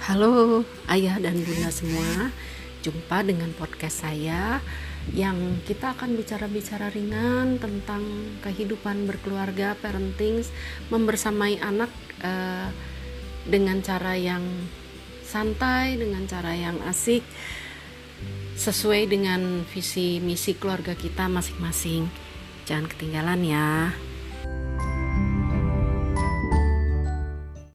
Halo ayah dan bunda semua. Jumpa dengan podcast saya Yang kita akan bicara-bicara ringan Tentang kehidupan berkeluarga, parenting Membersamai anak eh, Dengan cara yang santai Dengan cara yang asik Sesuai dengan visi misi keluarga kita masing-masing. Jangan ketinggalan ya.